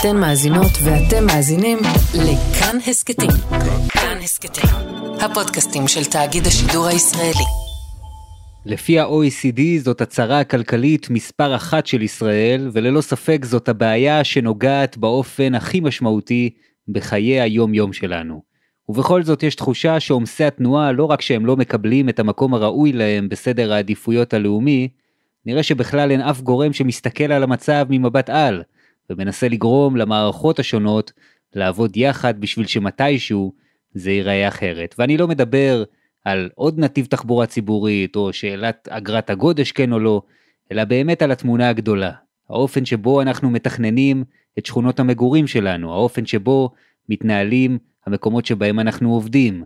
אתן מאזינות ואתם מאזינים לכאן הסכתים. כאן הסכתים, הפודקאסטים של תאגיד השידור הישראלי. לפי ה-OECD זאת הצהרה הכלכלית מספר אחת של ישראל, וללא ספק זאת הבעיה שנוגעת באופן הכי משמעותי בחיי היום-יום שלנו. ובכל זאת יש תחושה שעומסי התנועה לא רק שהם לא מקבלים את המקום הראוי להם בסדר העדיפויות הלאומי, נראה שבכלל אין אף גורם שמסתכל על המצב ממבט על, ומנסה לגרום למערכות השונות לעבוד יחד בשביל שמתישהו זה ייראה אחרת. ואני לא מדבר על עוד נתיב תחבורה ציבורית, או שאלת אגרת הגודש כן או לא, אלא באמת על התמונה הגדולה. האופן שבו אנחנו מתכננים את שכונות המגורים שלנו, האופן שבו מתנהלים המקומות שבהם אנחנו עובדים.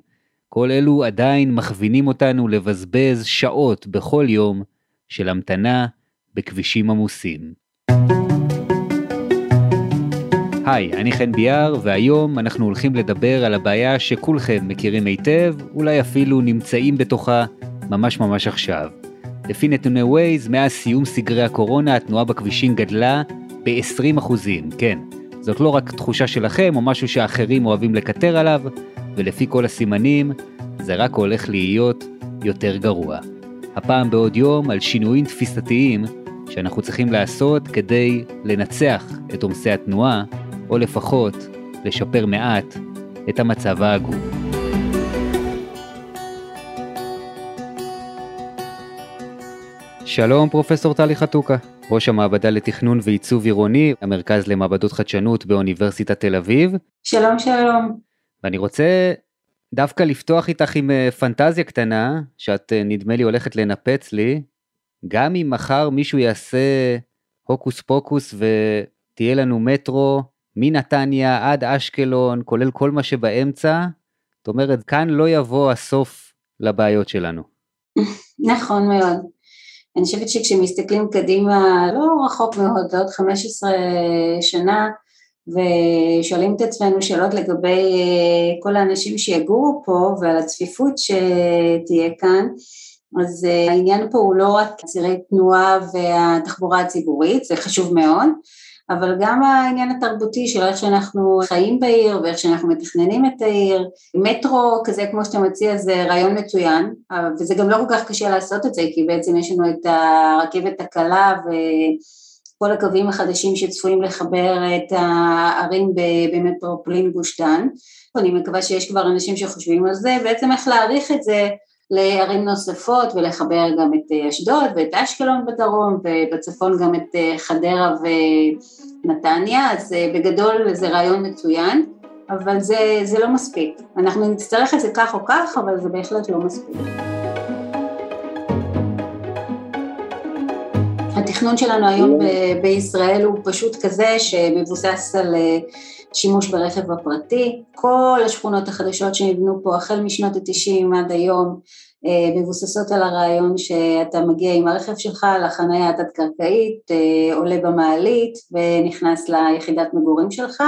כל אלו עדיין מכווינים אותנו לבזבז שעות בכל יום של המתנה בכבישים עמוסים. היי, אני חן ביאר, והיום אנחנו הולכים לדבר על הבעיה שכולכם מכירים היטב, אולי אפילו נמצאים בתוכה ממש ממש עכשיו. לפי נתוני ווייז, מאז סיום סגרי הקורונה התנועה בכבישים גדלה ב-20%, כן. זאת לא רק תחושה שלכם או משהו שאחרים אוהבים לקטר עליו, ולפי כל הסימנים, זה רק הולך להיות יותר גרוע. הפעם בעוד יום על שינויים תפיסתיים שאנחנו צריכים לעשות כדי לנצח את עומסי התנועה, או לפחות לשפר מעט את המצב העגום. שלום פרופסור טלי חתוקה, ראש המעבדה לתכנון ועיצוב עירוני, המרכז למעבדות חדשנות באוניברסיטת תל אביב. שלום שלום. ואני רוצה דווקא לפתוח איתך עם אה, פנטזיה קטנה, שאת אה, נדמה לי הולכת לנפץ לי, גם אם מחר מישהו יעשה הוקוס פוקוס ותהיה לנו מטרו מנתניה עד אשקלון, כולל כל מה שבאמצע, זאת אומרת, כאן לא יבוא הסוף לבעיות שלנו. נכון מאוד. אני חושבת שכשמסתכלים קדימה, לא רחוק מאוד, לעוד 15 שנה, ושואלים את עצמנו שאלות לגבי אה, כל האנשים שיגורו פה ועל הצפיפות שתהיה כאן, אז אה, העניין פה הוא לא רק צירי תנועה והתחבורה הציבורית, זה חשוב מאוד, אבל גם העניין התרבותי של איך שאנחנו חיים בעיר ואיך שאנחנו מתכננים את העיר. מטרו כזה כמו שאתה מציע זה רעיון מצוין, וזה גם לא כל כך קשה לעשות את זה, כי בעצם יש לנו את הרכבת הקלה וכל הקווים החדשים שצפויים לחבר את הערים במטרופולין גוש דן. אני מקווה שיש כבר אנשים שחושבים על זה, בעצם איך להעריך את זה לערים נוספות ולחבר גם את אה, אשדוד ואת אשקלון בדרום ובצפון גם את אה, חדרה ונתניה, אז אה, בגדול זה רעיון מצוין, אבל זה, זה לא מספיק. אנחנו נצטרך את זה כך או כך, אבל זה בהחלט לא מספיק. התכנון שלנו היום ב- בישראל הוא פשוט כזה שמבוסס על שימוש ברכב הפרטי. כל השכונות החדשות שנבנו פה החל משנות התשעים עד היום אה, מבוססות על הרעיון שאתה מגיע עם הרכב שלך לחניה התת-קרקעית, אה, עולה במעלית ונכנס ליחידת מגורים שלך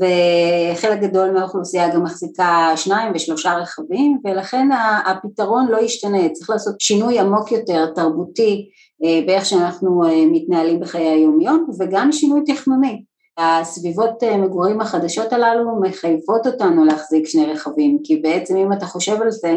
וחלק גדול מהאוכלוסייה גם מחזיקה שניים ושלושה רכבים ולכן הפתרון לא ישתנה, צריך לעשות שינוי עמוק יותר, תרבותי, אה, באיך שאנחנו מתנהלים בחיי היומיום וגם שינוי תכנוני. הסביבות מגורים החדשות הללו מחייבות אותנו להחזיק שני רכבים, כי בעצם אם אתה חושב על זה,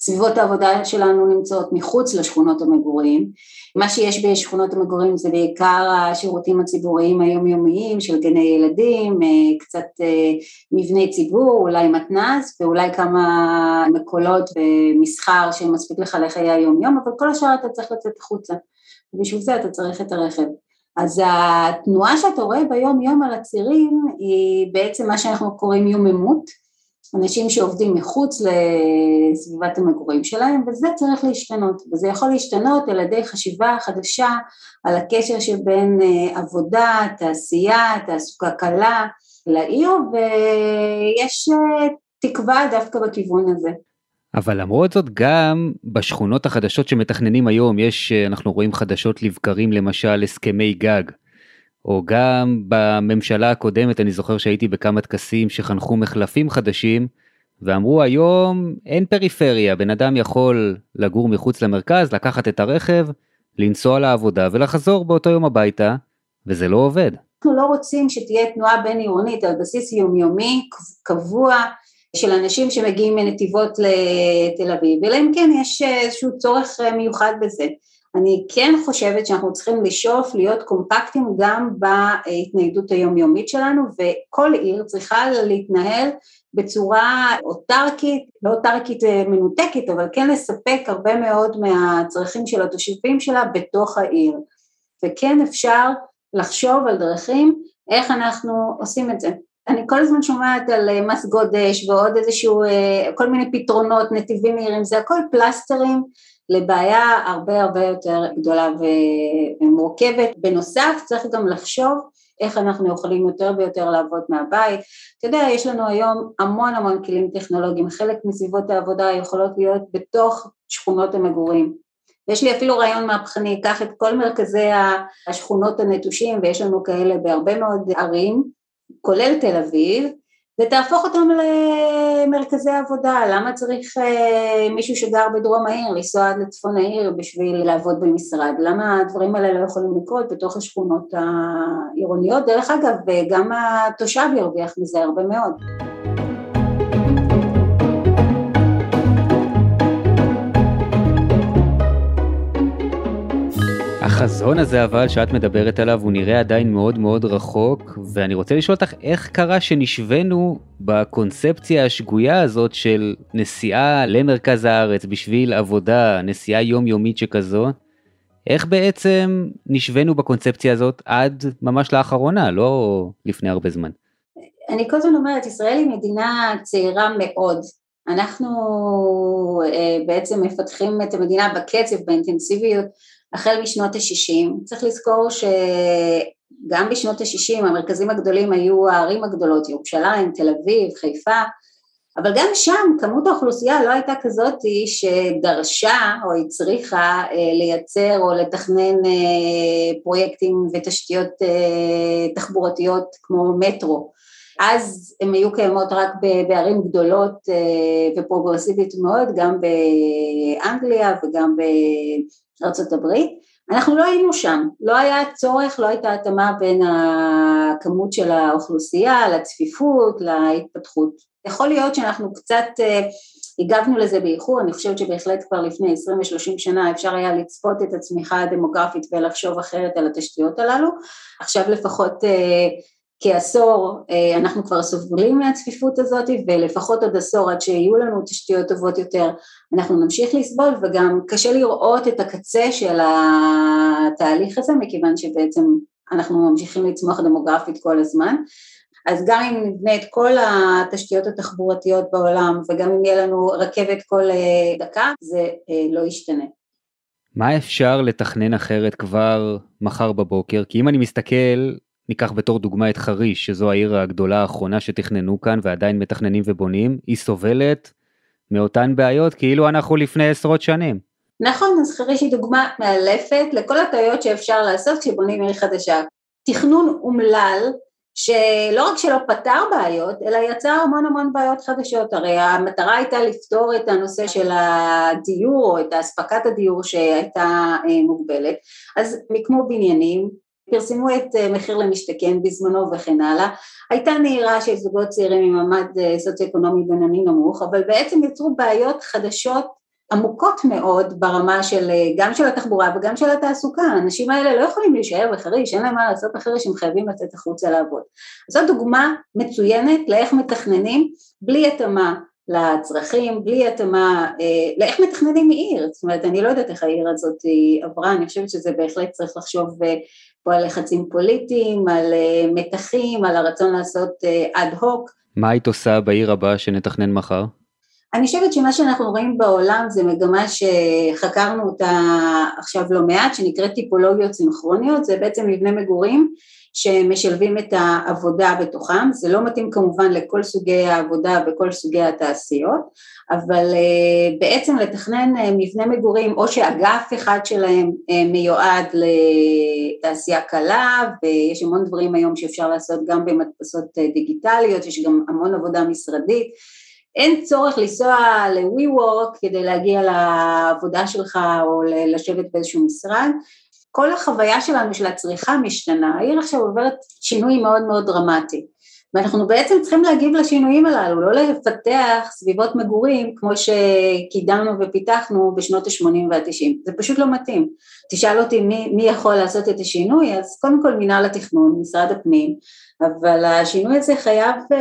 סביבות העבודה שלנו נמצאות מחוץ לשכונות המגורים, מה שיש בשכונות המגורים זה בעיקר השירותים הציבוריים היומיומיים של גני ילדים, אה, קצת אה, מבני ציבור, אולי מתנ"ס ואולי כמה מקולות ומסחר שמספיק לך לחיי היום יום, אבל כל השאר אתה צריך לצאת החוצה, ובשביל זה אתה צריך את הרכב. אז התנועה שאתה רואה ביום יום על הצירים היא בעצם מה שאנחנו קוראים יוממות, אנשים שעובדים מחוץ לסביבת המגורים שלהם וזה צריך להשתנות וזה יכול להשתנות על ידי חשיבה חדשה על הקשר שבין אה, עבודה, תעשייה, תעסוקה קלה לעיר ויש אה, תקווה דווקא בכיוון הזה. אבל למרות זאת גם בשכונות החדשות שמתכננים היום יש אה, אנחנו רואים חדשות לבקרים למשל הסכמי גג או גם בממשלה הקודמת אני זוכר שהייתי בכמה טקסים שחנכו מחלפים חדשים ואמרו היום אין פריפריה בן אדם יכול לגור מחוץ למרכז לקחת את הרכב לנסוע לעבודה ולחזור באותו יום הביתה וזה לא עובד. אנחנו לא רוצים שתהיה תנועה בין עירונית על בסיס יומיומי, קבוע, של אנשים שמגיעים מנתיבות לתל אביב, אלא אם כן יש איזשהו צורך מיוחד בזה. אני כן חושבת שאנחנו צריכים לשאוף להיות קומפקטים גם בהתניידות היומיומית שלנו וכל עיר צריכה להתנהל בצורה אוטרקית, לא אוטרקית מנותקת, אבל כן לספק הרבה מאוד מהצרכים של התושבים שלה בתוך העיר. וכן אפשר לחשוב על דרכים איך אנחנו עושים את זה. אני כל הזמן שומעת על מס גודש ועוד איזשהו, כל מיני פתרונות, נתיבים מהירים, זה הכל פלסטרים לבעיה הרבה הרבה יותר גדולה ומורכבת. בנוסף צריך גם לחשוב איך אנחנו יכולים יותר ויותר לעבוד מהבית. אתה יודע, יש לנו היום המון המון כלים טכנולוגיים, חלק מסביבות העבודה יכולות להיות בתוך שכונות המגורים. ויש לי אפילו רעיון מהפכני, קח את כל מרכזי השכונות הנטושים, ויש לנו כאלה בהרבה מאוד ערים, כולל תל אביב, ותהפוך אותם למרכזי עבודה, למה צריך אה, מישהו שגר בדרום העיר לנסוע עד לצפון העיר בשביל לעבוד במשרד, למה הדברים האלה לא יכולים לקרות בתוך השכונות העירוניות, דרך אגב גם התושב ירוויח מזה הרבה מאוד. החזון הזה אבל שאת מדברת עליו הוא נראה עדיין מאוד מאוד רחוק ואני רוצה לשאול אותך איך קרה שנשווינו בקונספציה השגויה הזאת של נסיעה למרכז הארץ בשביל עבודה, נסיעה יומיומית שכזו, איך בעצם נשווינו בקונספציה הזאת עד ממש לאחרונה, לא לפני הרבה זמן. אני כל הזמן אומרת, ישראל היא מדינה צעירה מאוד. אנחנו אה, בעצם מפתחים את המדינה בקצב, באינטנסיביות, החל משנות ה-60. צריך לזכור שגם בשנות ה-60 המרכזים הגדולים היו הערים הגדולות, ירושלים, תל אביב, חיפה, אבל גם שם כמות האוכלוסייה לא הייתה כזאת שדרשה או הצריכה אה, לייצר או לתכנן אה, פרויקטים ותשתיות אה, תחבורתיות כמו מטרו. אז הן היו קיימות רק בערים גדולות ופרוגרסיבית מאוד, גם באנגליה וגם ארה"ב, אנחנו לא היינו שם, לא היה צורך, לא הייתה התאמה בין הכמות של האוכלוסייה לצפיפות, להתפתחות. יכול להיות שאנחנו קצת אה, הגבנו לזה באיחור, אני חושבת שבהחלט כבר לפני 20 ו-30 שנה אפשר היה לצפות את הצמיחה הדמוגרפית ולחשוב אחרת על התשתיות הללו, עכשיו לפחות אה, כעשור אה, אנחנו כבר סובלים מהצפיפות הזאת ולפחות עוד עשור עד שיהיו לנו תשתיות טובות יותר אנחנו נמשיך לסבול וגם קשה לראות את הקצה של התהליך הזה מכיוון שבעצם אנחנו ממשיכים לצמוח דמוגרפית כל הזמן אז גם אם נבנה את כל התשתיות התחבורתיות בעולם וגם אם יהיה לנו רכבת כל אה, דקה זה אה, לא ישתנה. מה אפשר לתכנן אחרת כבר מחר בבוקר? כי אם אני מסתכל ניקח בתור דוגמה את חריש, שזו העיר הגדולה האחרונה שתכננו כאן ועדיין מתכננים ובונים, היא סובלת מאותן בעיות כאילו אנחנו לפני עשרות שנים. נכון, אז חריש היא דוגמה מאלפת לכל הטעויות שאפשר לעשות כשבונים עיר חדשה. תכנון אומלל, שלא רק שלא פתר בעיות, אלא יצר המון המון בעיות חדשות. הרי המטרה הייתה לפתור את הנושא של הדיור, או את אספקת הדיור שהייתה אה, מוגבלת. אז מיקמו בניינים, פרסמו את אה, מחיר למשתכן בזמנו וכן הלאה, הייתה נהירה של זוגות צעירים ממד אה, סוציו-אקונומי בינוני נמוך, אבל בעצם יצרו בעיות חדשות עמוקות מאוד ברמה של אה, גם של התחבורה וגם של התעסוקה, האנשים האלה לא יכולים להישאר בחריש, אין להם מה לעשות בחריש, הם חייבים לצאת החוצה לעבוד. זו דוגמה מצוינת לאיך מתכננים בלי התאמה לצרכים, בלי התאמה, לאיך מתכננים עיר, זאת אומרת אני לא יודעת איך העיר הזאת עברה, אני חושבת שזה בהחלט צריך לחשוב פה על לחצים פוליטיים, על אה, מתחים, על הרצון לעשות אד אה, הוק. מה היית עושה בעיר הבאה שנתכנן מחר? אני חושבת שמה שאנחנו רואים בעולם זה מגמה שחקרנו אותה עכשיו לא מעט, שנקראת טיפולוגיות סינכרוניות, זה בעצם מבנה מגורים שמשלבים את העבודה בתוכם, זה לא מתאים כמובן לכל סוגי העבודה וכל סוגי התעשיות, אבל אה, בעצם לתכנן אה, מבנה מגורים או שאגף אחד שלהם אה, מיועד לתעשייה קלה ויש המון דברים היום שאפשר לעשות גם במדפסות דיגיטליות, יש גם המון עבודה משרדית, אין צורך לנסוע ל-WeWork כדי להגיע לעבודה שלך או לשבת באיזשהו משרד, כל החוויה שלנו של הצריכה משתנה, העיר עכשיו עוברת שינוי מאוד מאוד דרמטי. ואנחנו בעצם צריכים להגיב לשינויים הללו, לא לפתח סביבות מגורים כמו שקידמנו ופיתחנו בשנות ה-80 וה-90, זה פשוט לא מתאים. תשאל אותי מי, מי יכול לעשות את השינוי, אז קודם כל מנהל התכנון, משרד הפנים, אבל השינוי הזה חייב uh,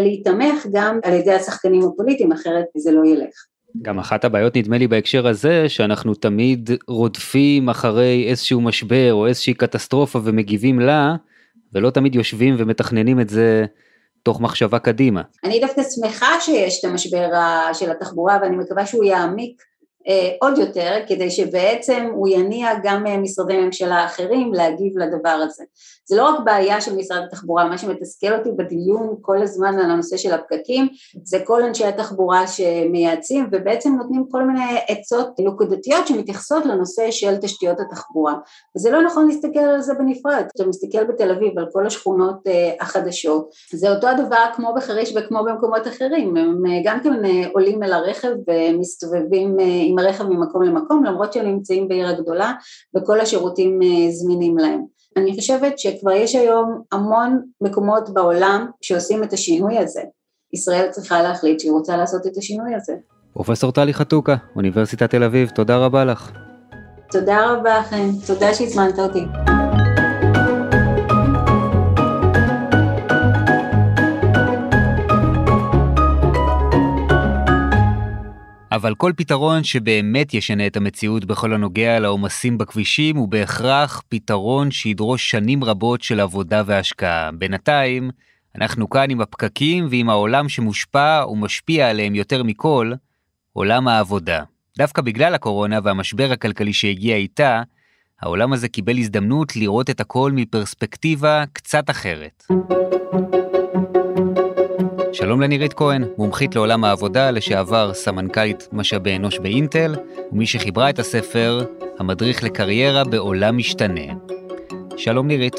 להיתמך גם על ידי השחקנים הפוליטיים, אחרת זה לא ילך. גם אחת הבעיות נדמה לי בהקשר הזה שאנחנו תמיד רודפים אחרי איזשהו משבר או איזושהי קטסטרופה ומגיבים לה ולא תמיד יושבים ומתכננים את זה תוך מחשבה קדימה. אני דווקא שמחה שיש את המשבר של התחבורה ואני מקווה שהוא יעמיק אה, עוד יותר כדי שבעצם הוא יניע גם אה, משרדי ממשלה אחרים להגיב לדבר הזה. זה לא רק בעיה של משרד התחבורה, מה שמתסכל אותי בדיון כל הזמן על הנושא של הפקקים זה כל אנשי התחבורה שמייעצים ובעצם נותנים כל מיני עצות נקודתיות שמתייחסות לנושא של תשתיות התחבורה. וזה לא נכון להסתכל על זה בנפרד, כשאתה מסתכל בתל אביב על כל השכונות אה, החדשות זה אותו הדבר כמו בחריש וכמו במקומות אחרים, הם גם כן עולים אל הרכב ומסתובבים עם הרכב ממקום למקום למרות שהם נמצאים בעיר הגדולה וכל השירותים זמינים להם אני חושבת שכבר יש היום המון מקומות בעולם שעושים את השינוי הזה. ישראל צריכה להחליט שהיא רוצה לעשות את השינוי הזה. פרופסור טלי חתוקה, אוניברסיטת תל אביב, תודה רבה לך. תודה רבה לכם, תודה שהזמנת אותי. אבל כל פתרון שבאמת ישנה את המציאות בכל הנוגע לעומסים בכבישים הוא בהכרח פתרון שידרוש שנים רבות של עבודה והשקעה. בינתיים, אנחנו כאן עם הפקקים ועם העולם שמושפע ומשפיע עליהם יותר מכל, עולם העבודה. דווקא בגלל הקורונה והמשבר הכלכלי שהגיע איתה, העולם הזה קיבל הזדמנות לראות את הכל מפרספקטיבה קצת אחרת. שלום לנירית כהן, מומחית לעולם העבודה, לשעבר סמנכ"לית משאבי אנוש באינטל, ומי שחיברה את הספר, המדריך לקריירה בעולם משתנה. שלום נירית.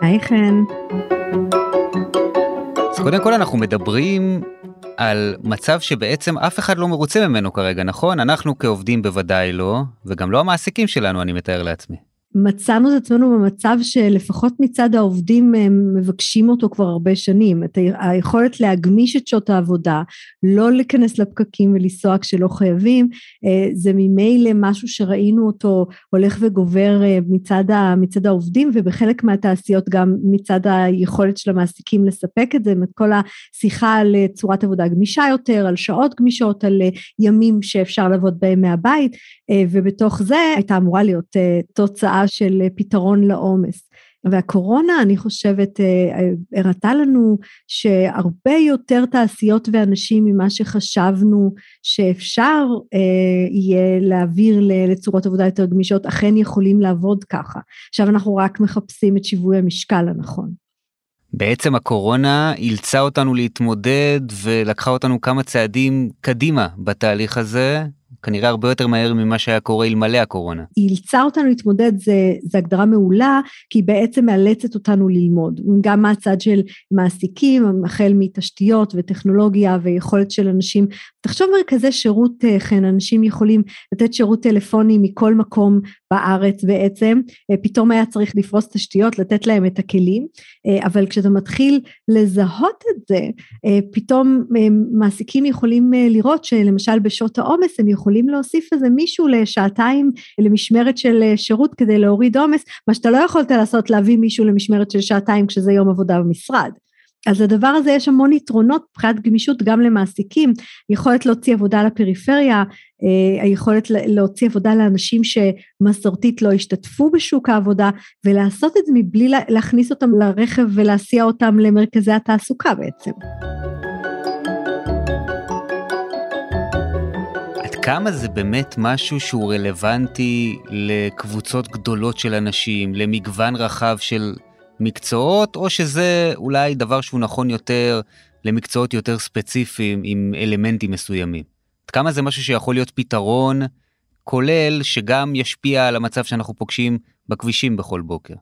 היי חן. אז קודם כל אנחנו מדברים על מצב שבעצם אף אחד לא מרוצה ממנו כרגע, נכון? אנחנו כעובדים בוודאי לא, וגם לא המעסיקים שלנו, אני מתאר לעצמי. מצאנו את עצמנו במצב שלפחות מצד העובדים הם מבקשים אותו כבר הרבה שנים, את היכולת להגמיש את שעות העבודה, לא להיכנס לפקקים ולנסוע כשלא חייבים, אה, זה ממילא משהו שראינו אותו הולך וגובר אה, מצד, מצד העובדים ובחלק מהתעשיות גם מצד היכולת של המעסיקים לספק את זה, את כל השיחה על צורת עבודה גמישה יותר, על שעות גמישות, על אה, ימים שאפשר לעבוד בהם מהבית, ובתוך זה הייתה אמורה להיות תוצאה של אה, פתרון לעומס. והקורונה, אני חושבת, אה, הראתה לנו שהרבה יותר תעשיות ואנשים ממה שחשבנו שאפשר אה, יהיה להעביר לצורות עבודה יותר גמישות, אכן יכולים לעבוד ככה. עכשיו אנחנו רק מחפשים את שיווי המשקל הנכון. בעצם הקורונה אילצה אותנו להתמודד ולקחה אותנו כמה צעדים קדימה בתהליך הזה, כנראה הרבה יותר מהר ממה שהיה קורה אלמלא הקורונה. היא אילצה אותנו להתמודד, זו הגדרה מעולה, כי היא בעצם מאלצת אותנו ללמוד. גם מהצד של מעסיקים, החל מתשתיות וטכנולוגיה ויכולת של אנשים. תחשוב מרכזי שירות, אה, כן, אנשים יכולים לתת שירות טלפוני מכל מקום בארץ בעצם, אה, פתאום היה צריך לפרוס תשתיות, לתת להם את הכלים, אה, אבל כשאתה מתחיל לזהות את זה, פתאום מעסיקים יכולים לראות שלמשל בשעות העומס הם יכולים להוסיף איזה מישהו לשעתיים למשמרת של אה, שירות כדי להוריד עומס, מה שאתה לא יכולת לעשות להביא מישהו למשמרת של שעתיים כשזה יום עבודה במשרד. אז לדבר הזה יש המון יתרונות מבחינת גמישות גם למעסיקים, יכולת להוציא עבודה לפריפריה, אה, היכולת להוציא עבודה לאנשים שמסורתית לא השתתפו בשוק העבודה ולעשות את זה מבלי להכניס אותם לרכב ולהסיע אותם למרכזי התעסוקה בעצם. כמה זה באמת משהו שהוא רלוונטי לקבוצות גדולות של אנשים, למגוון רחב של מקצועות, או שזה אולי דבר שהוא נכון יותר למקצועות יותר ספציפיים עם אלמנטים מסוימים? עד כמה זה משהו שיכול להיות פתרון כולל שגם ישפיע על המצב שאנחנו פוגשים בכבישים בכל בוקר?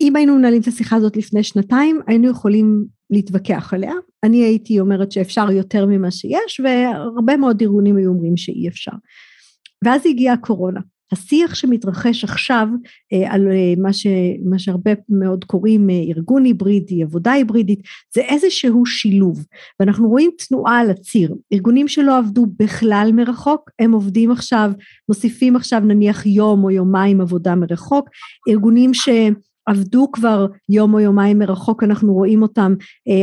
אם היינו מנהלים את השיחה הזאת לפני שנתיים, היינו יכולים להתווכח עליה. אני הייתי אומרת שאפשר יותר ממה שיש, והרבה מאוד ארגונים היו אומרים שאי אפשר. ואז הגיעה הקורונה. השיח שמתרחש עכשיו אה, על אה, מה, ש, מה שהרבה מאוד קוראים אה, ארגון היברידי, עבודה היברידית, זה איזשהו שילוב, ואנחנו רואים תנועה על הציר, ארגונים שלא עבדו בכלל מרחוק, הם עובדים עכשיו, מוסיפים עכשיו נניח יום או יומיים עבודה מרחוק, ארגונים ש... עבדו כבר יום או יומיים מרחוק, אנחנו רואים אותם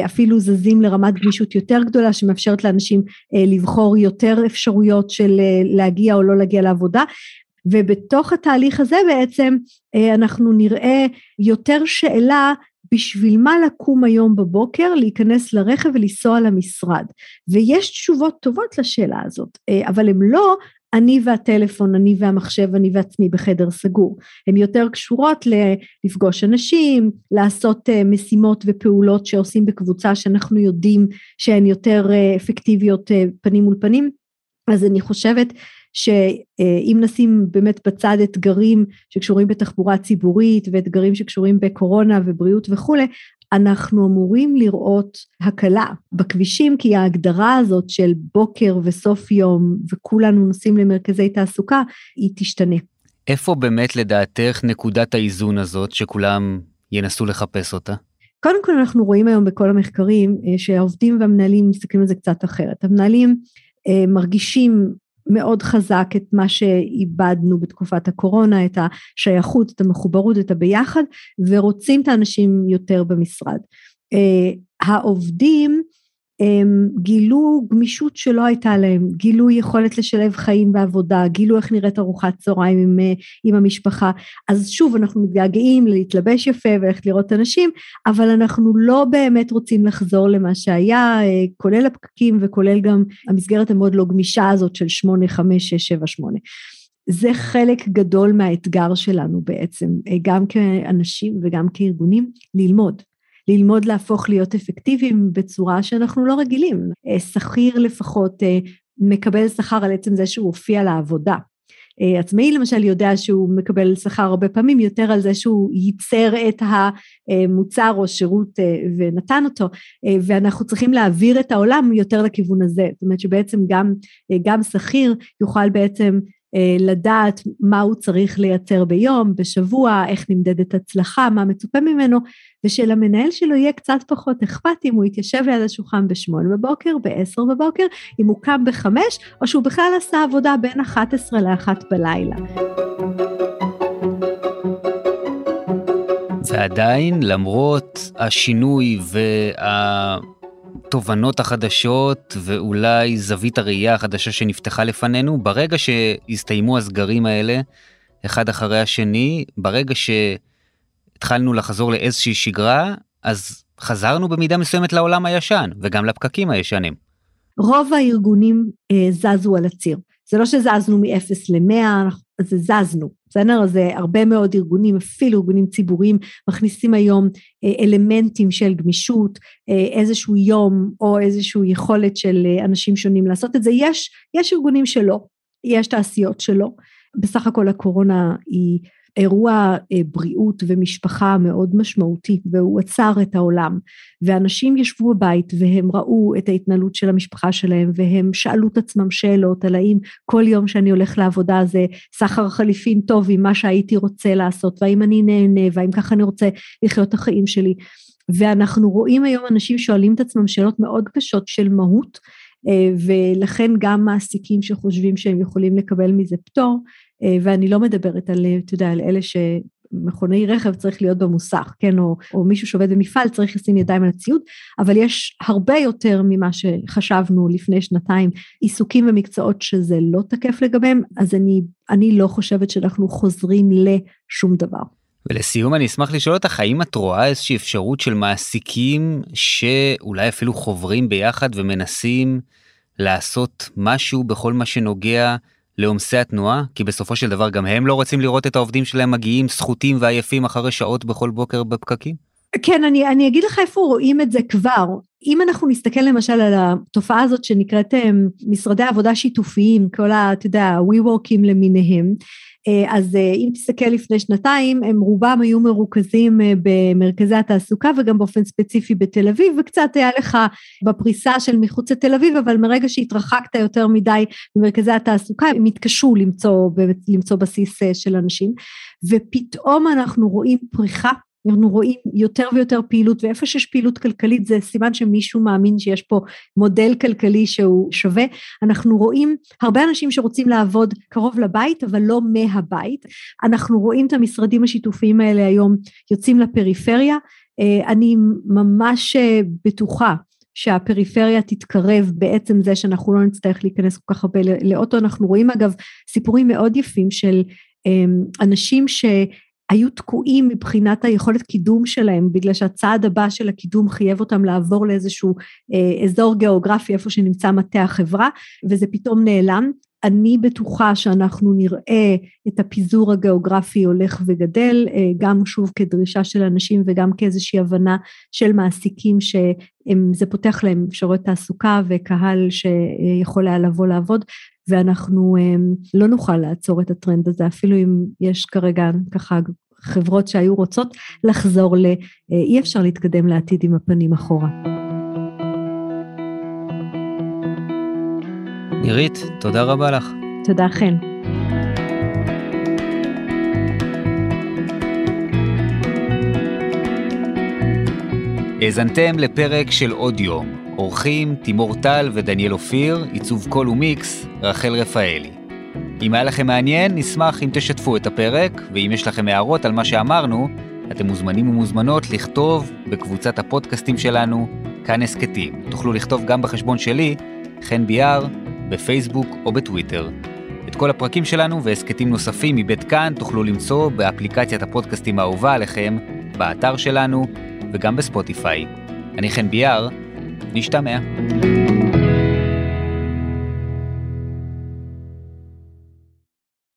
אפילו זזים לרמת גמישות יותר גדולה שמאפשרת לאנשים לבחור יותר אפשרויות של להגיע או לא להגיע לעבודה ובתוך התהליך הזה בעצם אנחנו נראה יותר שאלה בשביל מה לקום היום בבוקר, להיכנס לרכב ולנסוע למשרד. ויש תשובות טובות לשאלה הזאת, אבל הן לא אני והטלפון, אני והמחשב, אני ועצמי בחדר סגור. הן יותר קשורות לפגוש אנשים, לעשות אה, משימות ופעולות שעושים בקבוצה שאנחנו יודעים שהן יותר אה, אפקטיביות אה, פנים מול פנים. אז אני חושבת שאם נשים באמת בצד אתגרים שקשורים בתחבורה ציבורית ואתגרים שקשורים בקורונה ובריאות וכולי, אנחנו אמורים לראות הקלה בכבישים כי ההגדרה הזאת של בוקר וסוף יום וכולנו נוסעים למרכזי תעסוקה היא תשתנה. איפה באמת לדעתך נקודת האיזון הזאת שכולם ינסו לחפש אותה? קודם כל אנחנו רואים היום בכל המחקרים אה, שהעובדים והמנהלים מסתכלים על זה קצת אחרת. המנהלים אה, מרגישים מאוד חזק את מה שאיבדנו בתקופת הקורונה, את השייכות, את המחוברות, את הביחד, ורוצים את האנשים יותר במשרד. אה, העובדים הם גילו גמישות שלא הייתה להם, גילו יכולת לשלב חיים ועבודה, גילו איך נראית ארוחת צהריים עם, עם המשפחה. אז שוב, אנחנו מתגעגעים להתלבש יפה וללכת לראות אנשים, אבל אנחנו לא באמת רוצים לחזור למה שהיה, כולל הפקקים וכולל גם המסגרת המאוד לא גמישה הזאת של שמונה, חמש, שש, שבע, שמונה. זה חלק גדול מהאתגר שלנו בעצם, גם כאנשים וגם כארגונים, ללמוד. ללמוד להפוך להיות אפקטיביים בצורה שאנחנו לא רגילים. אה, שכיר לפחות אה, מקבל שכר על עצם זה שהוא הופיע לעבודה. אה, עצמאי למשל יודע שהוא מקבל שכר הרבה פעמים יותר על זה שהוא ייצר את המוצר או שירות ונתן אותו ואנחנו צריכים להעביר את העולם יותר לכיוון הזה זאת אומרת שבעצם גם, גם שכיר יוכל בעצם לדעת מה הוא צריך לייצר ביום, בשבוע, איך נמדדת הצלחה, מה מצופה ממנו, ושלמנהל שלו יהיה קצת פחות אכפת אם הוא יתיישב ליד השולחן בשמונה בבוקר, בעשר בבוקר, אם הוא קם בחמש, או שהוא בכלל עשה עבודה בין 11 לאחת בלילה. ועדיין, למרות השינוי וה... התובנות החדשות ואולי זווית הראייה החדשה שנפתחה לפנינו, ברגע שהסתיימו הסגרים האלה, אחד אחרי השני, ברגע שהתחלנו לחזור לאיזושהי שגרה, אז חזרנו במידה מסוימת לעולם הישן, וגם לפקקים הישנים. רוב הארגונים אה, זזו על הציר. זה לא שזזנו מ-0 ל-100, זה זזנו, בסדר? אז הרבה מאוד ארגונים, אפילו ארגונים ציבוריים, מכניסים היום אה, אלמנטים של גמישות, אה, איזשהו יום או איזושהי יכולת של אה, אנשים שונים לעשות את זה. יש, יש ארגונים שלא, יש תעשיות שלא. בסך הכל הקורונה היא אירוע אה, בריאות ומשפחה מאוד משמעותי והוא עצר את העולם. ואנשים ישבו בבית והם ראו את ההתנהלות של המשפחה שלהם והם שאלו את עצמם שאלות על האם כל יום שאני הולך לעבודה זה סחר חליפין טוב עם מה שהייתי רוצה לעשות והאם אני נהנה והאם ככה אני רוצה לחיות את החיים שלי. ואנחנו רואים היום אנשים שואלים את עצמם שאלות מאוד קשות של מהות אה, ולכן גם מעסיקים שחושבים שהם יכולים לקבל מזה פטור ואני לא מדברת על, אתה יודע, על אלה שמכוני רכב צריך להיות במוסך, כן, או, או מישהו שעובד במפעל צריך לשים ידיים על הציוד, אבל יש הרבה יותר ממה שחשבנו לפני שנתיים, עיסוקים ומקצועות שזה לא תקף לגביהם, אז אני, אני לא חושבת שאנחנו חוזרים לשום דבר. ולסיום אני אשמח לשאול אותך האם את רואה איזושהי אפשרות של מעסיקים שאולי אפילו חוברים ביחד ומנסים לעשות משהו בכל מה שנוגע לעומסי התנועה, כי בסופו של דבר גם הם לא רוצים לראות את העובדים שלהם מגיעים סחוטים ועייפים אחרי שעות בכל בוקר בפקקים? כן, אני, אני אגיד לך איפה רואים את זה כבר. אם אנחנו נסתכל למשל על התופעה הזאת שנקראת משרדי עבודה שיתופיים, כל ה, אתה יודע, WeWorkים למיניהם, אה, אז אה, אם תסתכל לפני שנתיים, הם רובם היו מרוכזים אה, במרכזי התעסוקה וגם באופן ספציפי בתל אביב, וקצת היה לך בפריסה של מחוץ לתל אביב, אבל מרגע שהתרחקת יותר מדי במרכזי התעסוקה, הם התקשו למצוא, למצוא בסיס של אנשים, ופתאום אנחנו רואים פריחה אנחנו רואים יותר ויותר פעילות ואיפה שיש פעילות כלכלית זה סימן שמישהו מאמין שיש פה מודל כלכלי שהוא שווה. אנחנו רואים הרבה אנשים שרוצים לעבוד קרוב לבית אבל לא מהבית. אנחנו רואים את המשרדים השיתופיים האלה היום יוצאים לפריפריה. אה, אני ממש אה, בטוחה שהפריפריה תתקרב בעצם זה שאנחנו לא נצטרך להיכנס כל כך הרבה לאוטו. אנחנו רואים אגב סיפורים מאוד יפים של אה, אנשים ש... היו תקועים מבחינת היכולת קידום שלהם בגלל שהצעד הבא של הקידום חייב אותם לעבור לאיזשהו אה, אזור גיאוגרפי איפה שנמצא מטה החברה וזה פתאום נעלם. אני בטוחה שאנחנו נראה את הפיזור הגיאוגרפי הולך וגדל אה, גם שוב כדרישה של אנשים וגם כאיזושהי הבנה של מעסיקים שזה פותח להם אפשרויות תעסוקה וקהל שיכול היה לבוא לעבוד ואנחנו אמ, לא נוכל לעצור את הטרנד הזה, אפילו אם יש כרגע ככה חברות שהיו רוצות לחזור ל... אה, אי אפשר להתקדם לעתיד עם הפנים אחורה. נירית, תודה רבה לך. תודה חן. האזנתם לפרק של עוד יום. אורחים תימור טל ודניאל אופיר, עיצוב קול ומיקס, רחל רפאלי. אם היה לכם מעניין, נשמח אם תשתפו את הפרק, ואם יש לכם הערות על מה שאמרנו, אתם מוזמנים ומוזמנות לכתוב בקבוצת הפודקאסטים שלנו, כאן הסכתים. תוכלו לכתוב גם בחשבון שלי, חן ביאר, בפייסבוק או בטוויטר. את כל הפרקים שלנו והסכתים נוספים מבית כאן תוכלו למצוא באפליקציית הפודקאסטים האהובה עליכם, באתר שלנו וגם בספוטיפיי. אני חן ביאר, נשתמע.